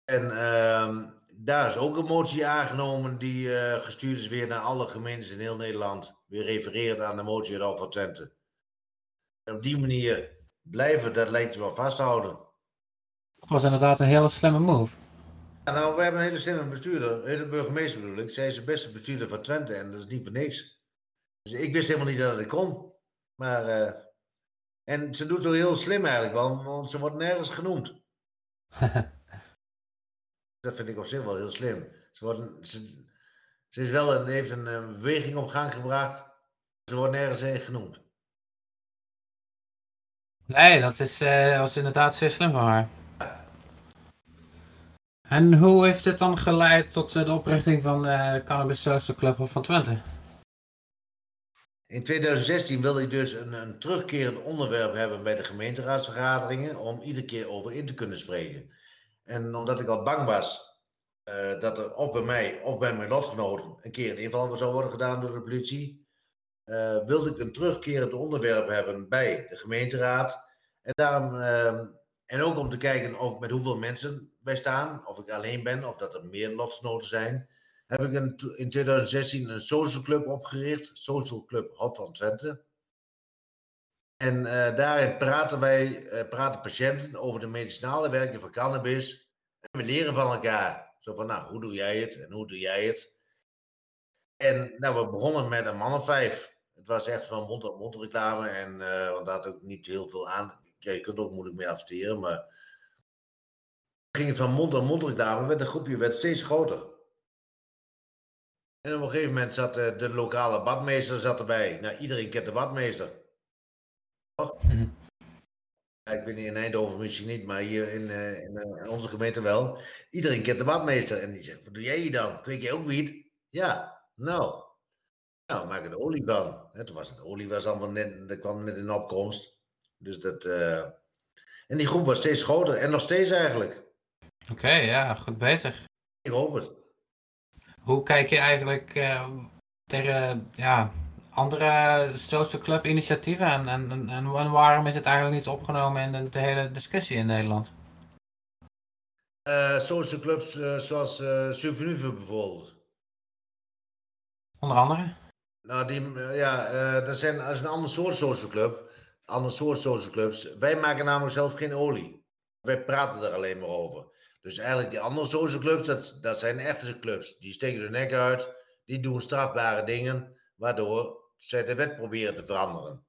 En uh, daar is ook een motie aangenomen die uh, gestuurd is weer naar alle gemeentes in heel Nederland. Weer refereert aan de motie uit Alpha Twente. En op die manier blijven dat lijntje wel vasthouden. Het was inderdaad een hele slimme move. Ja, nou, we hebben een hele slimme bestuurder, een hele burgemeester bedoel ik. Zij is de beste bestuurder van Twente en dat is niet voor niks. Dus ik wist helemaal niet dat het kon. Maar, uh, en ze doet zo heel slim eigenlijk wel, want ze wordt nergens genoemd. <laughs> dat vind ik op zich wel heel slim. Ze, wordt, ze, ze is wel een, heeft een, een beweging op gang gebracht. Ze wordt nergens in genoemd. Nee, dat is, uh, was inderdaad zeer slim van haar. En hoe heeft dit dan geleid tot de oprichting van de Cannabis Social Club van Twente? In 2016 wilde ik dus een, een terugkerend onderwerp hebben bij de gemeenteraadsvergaderingen om iedere keer over in te kunnen spreken. En omdat ik al bang was uh, dat er of bij mij of bij mijn lotgenoten een keer een inval zou worden gedaan door de politie, uh, wilde ik een terugkerend onderwerp hebben bij de gemeenteraad. En, daarom, uh, en ook om te kijken of met hoeveel mensen wij staan, of ik alleen ben of dat er meer lotgenoten zijn heb ik in 2016 een social club opgericht, Social Club Hof van Twente. En uh, daarin praten wij, uh, praten patiënten over de medicinale werking van cannabis. En we leren van elkaar. Zo van, nou, hoe doe jij het en hoe doe jij het? En nou, we begonnen met een man of vijf. Het was echt van mond op mond reclame. En uh, want daar had ook niet heel veel aan. Ja, je kunt ook moeilijk mee adverteren, maar ging het van mond op mond reclame. Werd een groepje werd steeds groter. En op een gegeven moment zat de, de lokale badmeester zat erbij. Nou, iedereen kent de badmeester. Mhm. <laughs> ik ben hier in Eindhoven misschien niet, maar hier in, uh, in, in, onze gemeente wel. Iedereen kent de badmeester. En die zegt, wat doe jij hier dan? Kweek je ook wiet? Ja, nou. Nou, maak er olie van. He, toen was het olie was allemaal net, dat kwam net in opkomst. Dus dat... Uh... En die groep was steeds groter. En nog steeds eigenlijk. Oké, ja, goed bezig. Ik hoop het. Hoe kijk je eigenlijk uh, tegen ja, andere social club initiatieven en, en, en, en, waarom is het eigenlijk niet opgenomen in de, de hele discussie in Nederland? Uh, social clubs uh, zoals uh, bijvoorbeeld. Onder andere? Nou, die, ja, dat, zijn, dat is een ander soort social club. Ander soort social clubs. Wij maken namelijk zelf geen olie. Wij praten er alleen maar over. Dus eigenlijk die andere social clubs, dat, dat zijn echte clubs. Die steken hun nek uit, die doen strafbare dingen, waardoor zij de wet proberen te veranderen.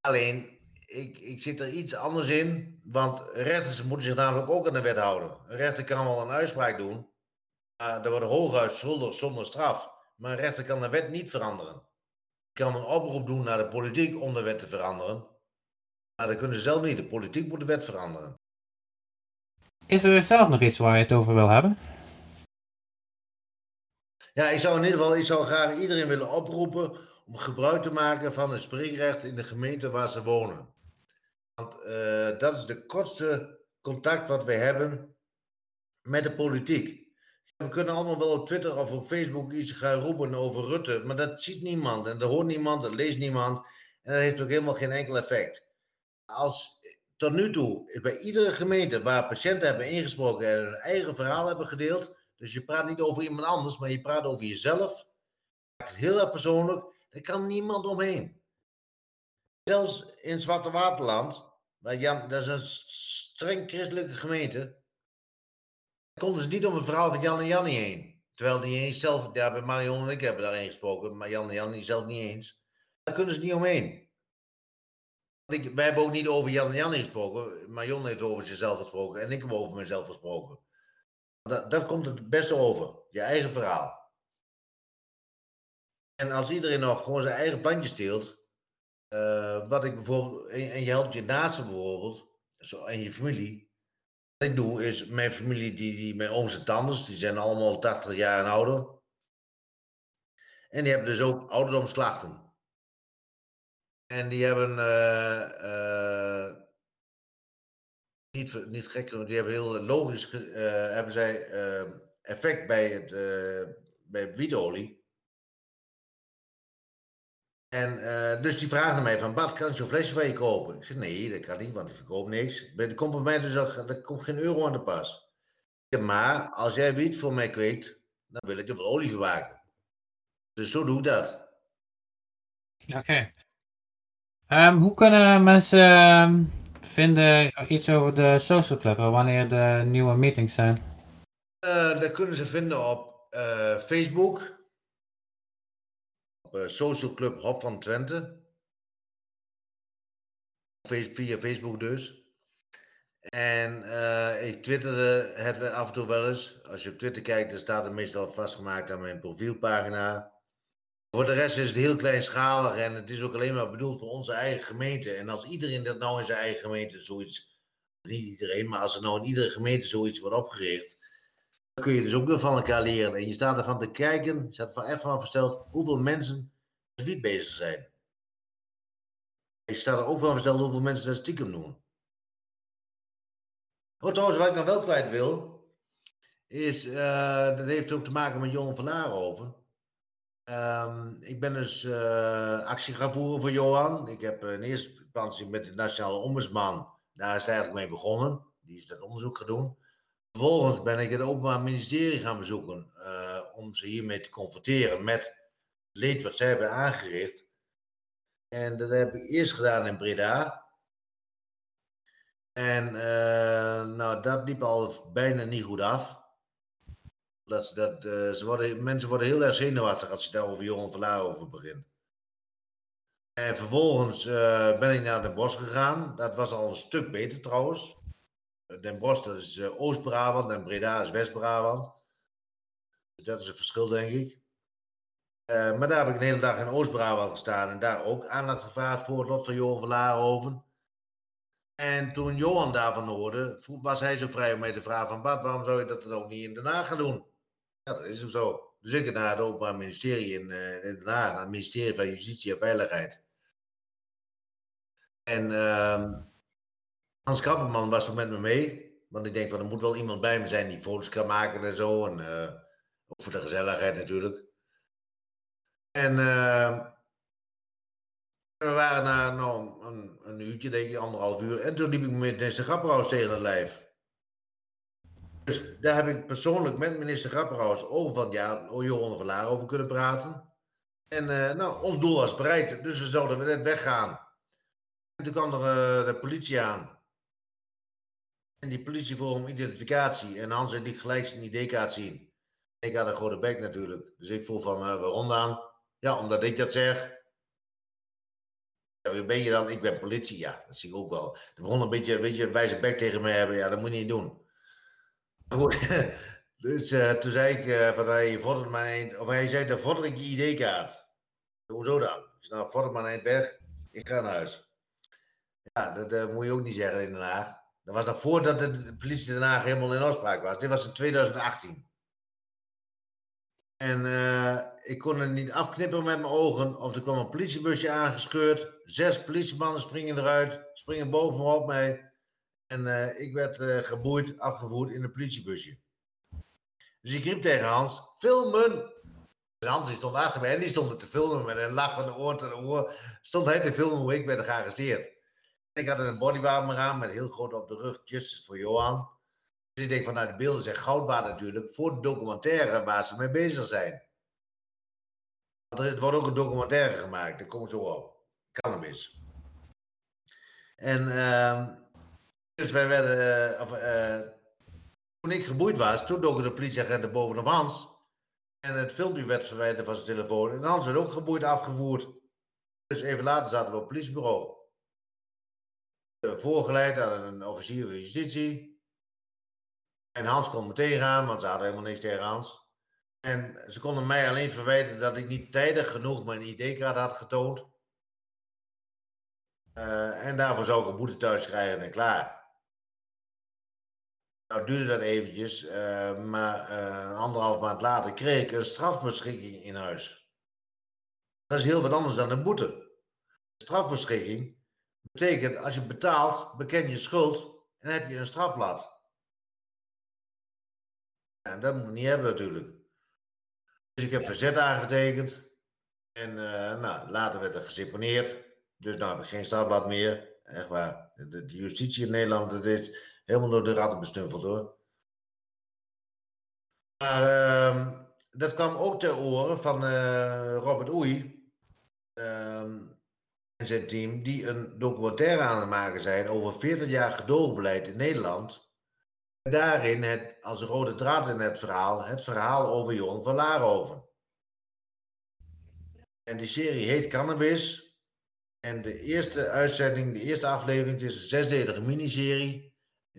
Alleen, ik, ik zit er iets anders in, want rechters moeten zich namelijk ook aan de wet houden. Een rechter kan wel een uitspraak doen, maar er wordt hooguit schuldig zonder straf. Maar een rechter kan de wet niet veranderen. kan een oproep doen naar de politiek om de wet te veranderen. Maar dat kunnen ze zelf niet. De politiek moet de wet veranderen. Is er zelf nog iets waar je het over wil hebben? Ja, ik zou in ieder geval ik zou graag iedereen willen oproepen om gebruik te maken van een spreekrecht in de gemeente waar ze wonen. Want uh, dat is de kortste contact wat we hebben met de politiek. We kunnen allemaal wel op Twitter of op Facebook iets gaan roepen over Rutte, maar dat ziet niemand en dat hoort niemand, dat leest niemand en dat heeft ook helemaal geen enkel effect. Als tot nu toe bij iedere gemeente waar patiënten hebben ingesproken en hun eigen verhaal hebben gedeeld, dus je praat niet over iemand anders, maar je praat over jezelf, heel erg persoonlijk, daar kan niemand omheen. Zelfs in Zwarte Waterland, waar Jan, dat is een streng christelijke gemeente, konden ze niet om het verhaal van Jan en Jannie heen. Terwijl die eens zelf, ja, bij Marion en ik hebben daarin gesproken, maar Jan en Jannie zelf niet eens. Daar kunnen ze niet omheen. Ik, wij hebben ook niet over Jan en Jannie gesproken. Marion heeft over zichzelf gesproken en ik heb over mezelf gesproken. Dat, dat komt het beste over, je eigen verhaal. En als iedereen nog gewoon zijn eigen bandje steelt, uh, wat ik bijvoorbeeld, en, je helpt je naasten bijvoorbeeld, zo, en je familie. Wat ik doe is, mijn familie, die, die, mijn ooms en tantes, die zijn allemaal 80 jaar en ouder. En die hebben dus ook ouderdomsklachten. En die hebben, uh, uh, niet, niet gek, die hebben heel logisch, hebben zij effect bij het, bij wietolie. En dus die vraagde mij van, Bart, kan ik zo'n flesje van je kopen? Ik zei, nee, dat kan niet, want ik verkoop niks. Er komt bij mij dus ook, er komt geen euro aan de pas. Maar als jij wiet voor mij kweekt, dan wil ik er wel olie verwaken. Dus zo doe ik dat. Oké. Um, hoe kunnen mensen ehm, vinden iets over de social club, wanneer de nieuwe meetings zijn? Uh, dat kunnen ze vinden op uh, Facebook, uh, Social Club Hof van Twente. Via Facebook dus. En ik twitterde het af en toe wel eens. Als je op Twitter kijkt, dan staat het meestal vastgemaakt aan mijn profielpagina. Voor de rest is het heel kleinschalig en het is ook alleen maar bedoeld voor onze eigen gemeente. En als iedereen dat nou in zijn eigen gemeente zoiets, niet iedereen, maar als er nou in iedere gemeente zoiets wordt opgericht, dan kun je dus ook weer van elkaar leren. En je staat ervan te kijken, je staat er echt van versteld hoeveel mensen met wiet bezig zijn. Je staat er ook van versteld hoeveel mensen dat stiekem doen. Oh, trouwens, wat ik nog wel kwijt wil, is, uh, dat heeft ook te maken met Johan van Laarhoven. Um, ik ben dus uh, actie gaan voeren voor Johan. Ik heb in eerste instantie met de Nationale Ombudsman, daar is eigenlijk mee begonnen. Die is dat onderzoek gaan doen. Vervolgens ben ik het Openbaar Ministerie gaan bezoeken uh, om ze hiermee te confronteren met leed wat zij hebben aangericht. En dat heb ik eerst gedaan in Breda. En nou, dat liep al bijna niet goed af. Dat, dat, uh, ze worden, mensen worden heel erg zenuwachtig als je daar over Johan Verlaar over begint. En vervolgens uh, ben ik naar Den Bosch gegaan. Dat was al een stuk beter trouwens. Den Bosch dat is Oost-Brabant en Breda is West-Brabant. Dus dat is een verschil, denk ik. Maar daar heb ik een hele dag in Oost-Brabant gestaan en daar ook aandacht gevraagd voor het lot van Johan van Laarhoven. En toen Johan daarvan hoorde, was hij zo vrij om mij te vragen van Bart, waarom zou je dat dan ook niet in Den Haag gaan doen? Ja, dat is ook zo. Ik naar het Openbaar Ministerie in, uh, in Den Haag, naar het ministerie van Justitie en Veiligheid. En uh, Hans Krapperman was toen met me mee. Want ik denk van er moet wel iemand bij me zijn die foto's kan maken en zo. En uh, ook voor de gezelligheid natuurlijk. En uh, we waren na nou, een, uurtje, denk ik, anderhalf uur. En toen liep ik met minister Grapperhaus tegen het lijf. Dus daar heb ik persoonlijk met minister Grapperhaus over van ja, Johan van Laar over kunnen praten. En uh, nou, ons doel was bereikt, dus we zouden net weggaan. En toen kwam er de politie aan. En die politie vroeg om identificatie. En Hans en ik gelijk zijn ID-kaart zien. Ik had een grote bek natuurlijk. Dus ik voel van, uh, waarom dan? Ja, omdat ik dat zeg. Ja, wie ben je dan? Ik ben politie. Ja, dat zie ik ook wel. De begon een beetje, weet je, wijze bek tegen me hebben. Ja, dat moet je niet doen. <laughs> Dus uh, toen zei ik uh, van, hey, vordert eind, of hij zei, dan vorder ik je ID-kaart. Hoezo dan? Zei, nou, vorder maar eind weg. Ik ga naar huis. Ja, dat uh, moet je ook niet zeggen in Den Haag. Dat was nog voordat de politie Den Haag helemaal in afspraak was. Dit was in 2018. En ik kon het niet afknippen met mijn ogen. Of er kwam een politiebusje aangescheurd. Zes politiemannen springen eruit. Springen bovenop mij. En uh, ik werd uh, geboeid, afgevoerd in een politiebusje. Dus ik riep tegen Hans, filmen! En Hans stond achter mij en die stond te filmen. Met een lach van de oor tot oor. Stond hij te filmen hoe ik werd gearresteerd. Ik had een bodywarmer aan met heel groot op de rug, just voor Johan. Dus ik denk van, nou, de beelden zijn goudbaar natuurlijk voor de documentaire waar ze mee bezig zijn. Er wordt ook een documentaire gemaakt, daar kom ik zo op. Cannabis. En uh, dus wij werden, uh, of, uh, toen ik geboeid was, toen doken de politieagenten bovenop Hans. En het filmpje werd verwijderd van zijn telefoon. En Hans werd ook geboeid afgevoerd. Dus even later zaten we op het politiebureau voorgeleid aan een officier van justitie. En Hans kon meteen gaan, want ze hadden helemaal niks tegen Hans. En ze konden mij alleen verwijten dat ik niet tijdig genoeg mijn ID-kaart had getoond. Uh, en daarvoor zou ik een boete thuis krijgen en klaar. Nou duurde dat eventjes, uh, maar uh, anderhalf maand later kreeg ik een strafbeschikking in huis. Dat is heel wat anders dan een boete. Strafbeschikking betekent als je betaalt, beken je schuld en heb je een strafblad. En dat moet je niet hebben natuurlijk. Dus ik heb verzet aangetekend. En uh, nou, later werd er geseponeerd. Dus nou heb ik geen strafblad meer. Echt waar. De, de justitie in Nederland, dat is helemaal door de ratten besnuffeld hoor. Maar uh, dat kwam ook ter oren van uh, Robert Oei. Uh, en zijn team, die een documentaire aan het maken zijn over 40 jaar gedoogbeleid in Nederland. Daarin het, als rode draad in het verhaal, het verhaal over Johan van Laarhoven. En die serie heet Cannabis. En de eerste uitzending, de eerste aflevering, is een zesdelige miniserie.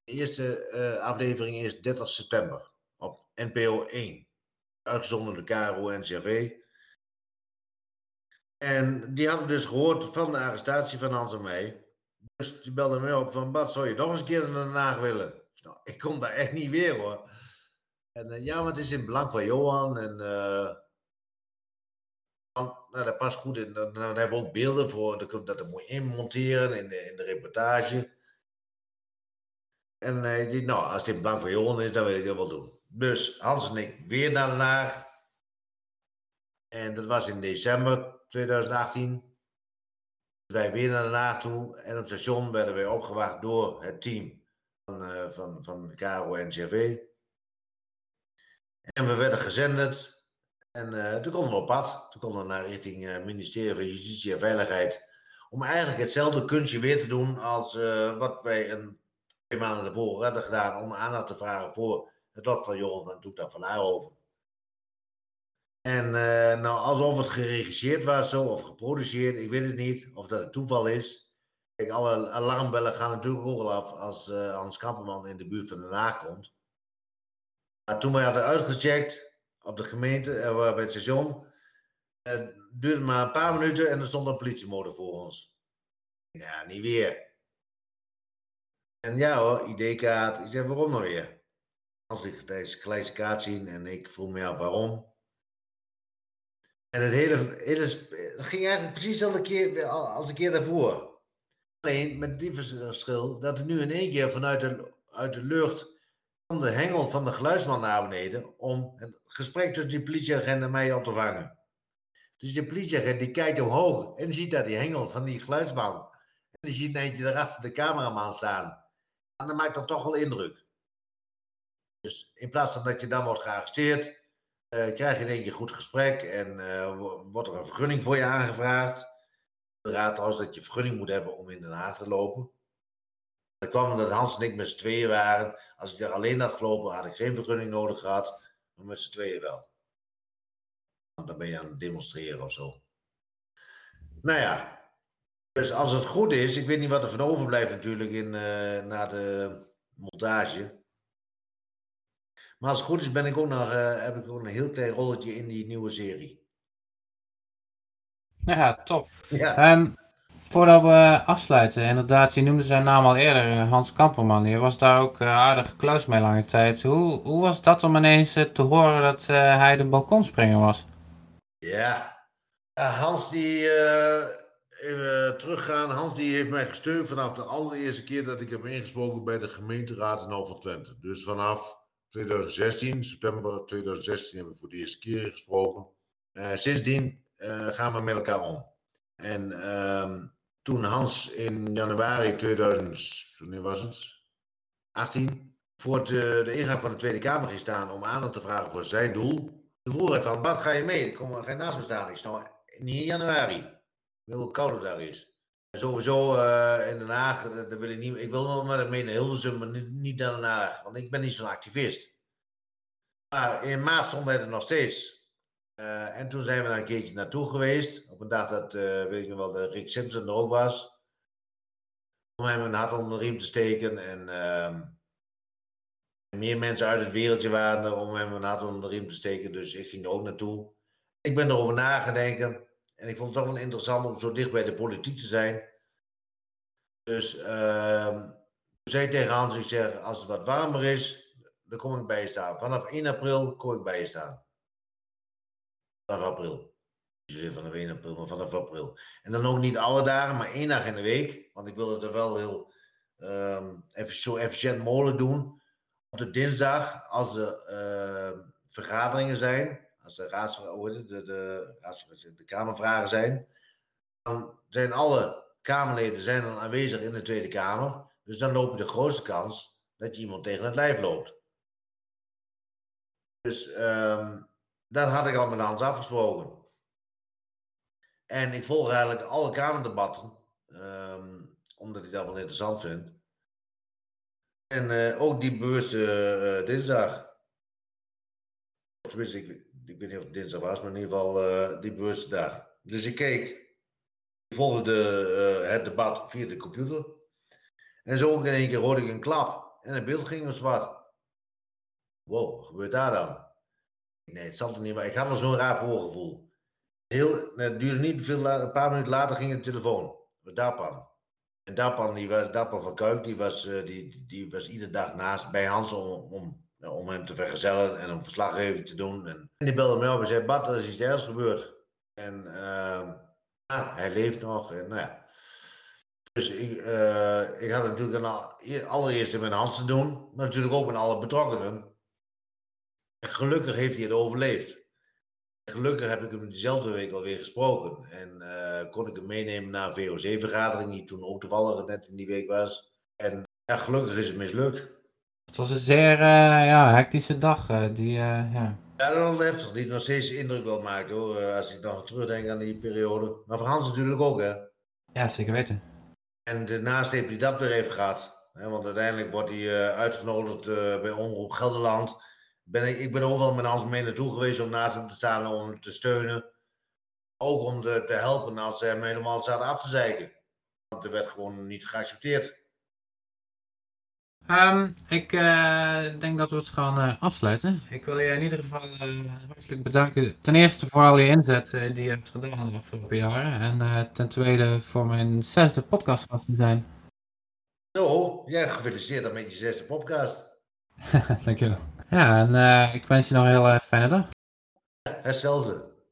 De eerste uh, aflevering is 30 september op NPO 1. Uitgezonden door de KRO-NCRV. En die hadden dus gehoord van de arrestatie van Hans en mij. Dus die belde mij op van, Bad, zou je nog eens een keer naar Den Haag willen? Nou, ik kom daar echt niet weer hoor. En uh, ja, maar het is in belang van Johan. En uh, nou, dat past goed in. Dan, hebben we ook beelden voor. Dat, dat moet je inmonteren in de, in de reportage. En uh, die, nou, als het belang van Johan is, dan wil ik dat wel doen. Dus Hans en ik weer naar Haag. En dat was in december 2018. Wij weer naar Den Haag toe. En op het station werden wij opgewacht door het team van, uh, van, van KRO en we werden gezenderd. En uh, toen konden we op pad. Toen konden we naar richting het ministerie van Justitie en Veiligheid. Om eigenlijk hetzelfde kunstje weer te doen als wat wij een maanden ervoor hadden gedaan. Om aandacht te vragen voor het lot van Johan van Toekta van Laarhoven. En uh, nou, alsof het geregisseerd was zo, of geproduceerd, ik weet het niet. Of dat het toeval is. Kijk, alle alarmbellen gaan natuurlijk ook al af als uh, Hans Kamperman in de buurt van de Haag komt. Maar toen wij hadden uitgecheckt op de gemeente, uh, bij het station, duurde maar een paar minuten en er stond een politiemotor voor ons. Ja, niet weer. En ja hoor, ID-kaart. Ik zeg, waarom nou weer? Als ik deze gelijke kaart zien en ik vroeg me af waarom. En het hele, hele het ging eigenlijk precies dezelfde keer als een keer daarvoor. Alleen met die verschil dat er nu in één keer vanuit de, uit de lucht van de hengel van de geluidsman naar beneden om het gesprek tussen die politieagent en mij op te vangen. Dus de politieagent die kijkt omhoog en ziet daar die hengel van die geluidsman. En die ziet eentje daarachter de cameraman staan. En dan maakt dat toch wel indruk. Dus in plaats van dat je dan wordt gearresteerd, uh, krijg je in één keer goed gesprek en uh, wordt er een vergunning voor je aangevraagd. De raad trouwens dat je vergunning moet hebben om in Den Haag te lopen. Dan kwam dat Hans en ik met z'n tweeën waren. Als ik daar alleen had gelopen, had ik geen vergunning nodig gehad, maar met z'n tweeën wel. Want dan ben je aan het demonstreren of zo. Nou ja, dus als het goed is, ik weet niet wat er van overblijft natuurlijk in, uh, na de montage. Maar als het goed is, ben ik ook nog, uh, heb ik ook een heel klein rolletje in die nieuwe serie. Ja, top. Ja. Um, voordat we afsluiten, inderdaad, je noemde zijn naam al eerder, eh, Hans Kamperman. Je was daar ook uh, aardig kluis mee lange tijd. Hoe, hoe was dat om ineens te horen dat hij de balkonspringer was? Ja, Hans die even teruggaan. Hans die heeft mij gesteund vanaf de allereerste keer dat ik heb ingesproken bij de gemeenteraad in Alphen Twente. Dus vanaf 2016, september 2016 hebben we voor de eerste keer gesproken. Uh, sindsdien uh, gaan we met elkaar om. En uh, toen Hans in januari 2000, wanneer was het? 18, voor de, de ingang van de Tweede Kamer ging staan om aandacht te vragen voor zijn doel. De vroeg van, wat ga je mee? Ik kom, ga je naast me staan? Ik niet in januari hoe koud het daar is. Sowieso uh, in Den Haag, eh, dat wil ik niet. Ik wil nog maar mee naar Hilversum, maar niet, niet naar Den Haag, want ik ben niet zo'n activist. Maar in maart stond hij er nog steeds. Uh, en toen zijn we daar een keertje naartoe geweest. Op een dag dat, weet ik nog wel, Rick Simpson er ook was. Om hem een hart onder de riem te steken. En uh, meer mensen uit het wereldje waren er om hem een hart onder de riem te steken. Dus ik ging er ook naartoe. Ik ben erover nagedenken. En ik vond het toch wel interessant om zo dicht bij de politiek te zijn. Dus uh, zei tegen Hans, ik zeg, als het wat warmer is, dan kom ik bij je staan. Vanaf 1 april kom ik bij je staan. Vanaf april. Niet vanaf 1 april, maar vanaf april. En dan ook niet alle dagen, maar één dag in de week. Want ik wil het er wel heel even, zo efficiënt mogelijk doen. Op de dinsdag, als er uh, vergaderingen zijn, als de, raads, de, de, de, de Kamervragen zijn, dan zijn alle Kamerleden zijn dan aanwezig in de Tweede Kamer. Dus dan loop je de grootste kans dat je iemand tegen het lijf loopt. Dus um, dat had ik al met Hans afgesproken. En ik volg eigenlijk alle Kamerdebatten, um, omdat ik dat wel interessant vind. En uh, ook die bewuste uh, dinsdag. Tenminste, ik, ik weet niet of het dinsdag was, maar in ieder geval uh, die bewuste dag. Dus ik keek, ik volgde de, uh, het debat via de computer. En zo in één keer hoorde ik een klap. En het beeld ging zwart. Wow, wat gebeurt daar dan? Nee, het zal er niet, maar ik had wel zo'n raar voorgevoel. Heel, het duurde niet veel, een paar minuten later ging de telefoon. Met Dapan. En Dapan, die was, Dapan van Kuik, die was, uh, die, die was iedere dag naast bij Hans om om hem te vergezellen en om verslaggeving te doen. En, die belde me op en zei, Bart, er is iets ergs gebeurd. En uh, ja, hij leeft nog. En, nou ja. Dus ik, uh, ik had natuurlijk een, allereerst met Hans te doen, maar natuurlijk ook met alle betrokkenen. En gelukkig heeft hij het overleefd. Gelukkig heb ik hem diezelfde week alweer gesproken. En uh, kon ik hem meenemen naar een VOC-vergadering, die toen ook toevallig net in die week was. En ja, gelukkig is het mislukt. Het was een zeer uh, ja, hectische dag. Uh, die, uh, ja. ja, dat was heftig. Die nog steeds indruk wel maakt hoor. als ik nog terugdenk aan die periode. Maar voor Hans natuurlijk ook hè. Ja, zeker weten. En daarnaast heeft hij dat weer even gehad. Hè, want uiteindelijk wordt hij uitgenodigd bij Omroep Gelderland. ben ik, ik ben overal met Hans mee naartoe geweest om naast hem te staan, om hem te steunen. Ook om te, te helpen als ze hem helemaal zaten af te zeiken. Want er werd gewoon niet geaccepteerd. Ehm, ik eh, denk dat we het gaan eh, afsluiten. Ik wil je in ieder geval uh, hartelijk bedanken. Ten eerste voor al je inzet die je hebt gedaan de afgelopen jaren. En ten tweede voor mijn zesde podcast te zijn. Zo, ja, gefeliciteerd met je zesde podcast. <laughs> Dankjewel. Ja, en ik wens je nog een heel fijne dag. Hetzelfde.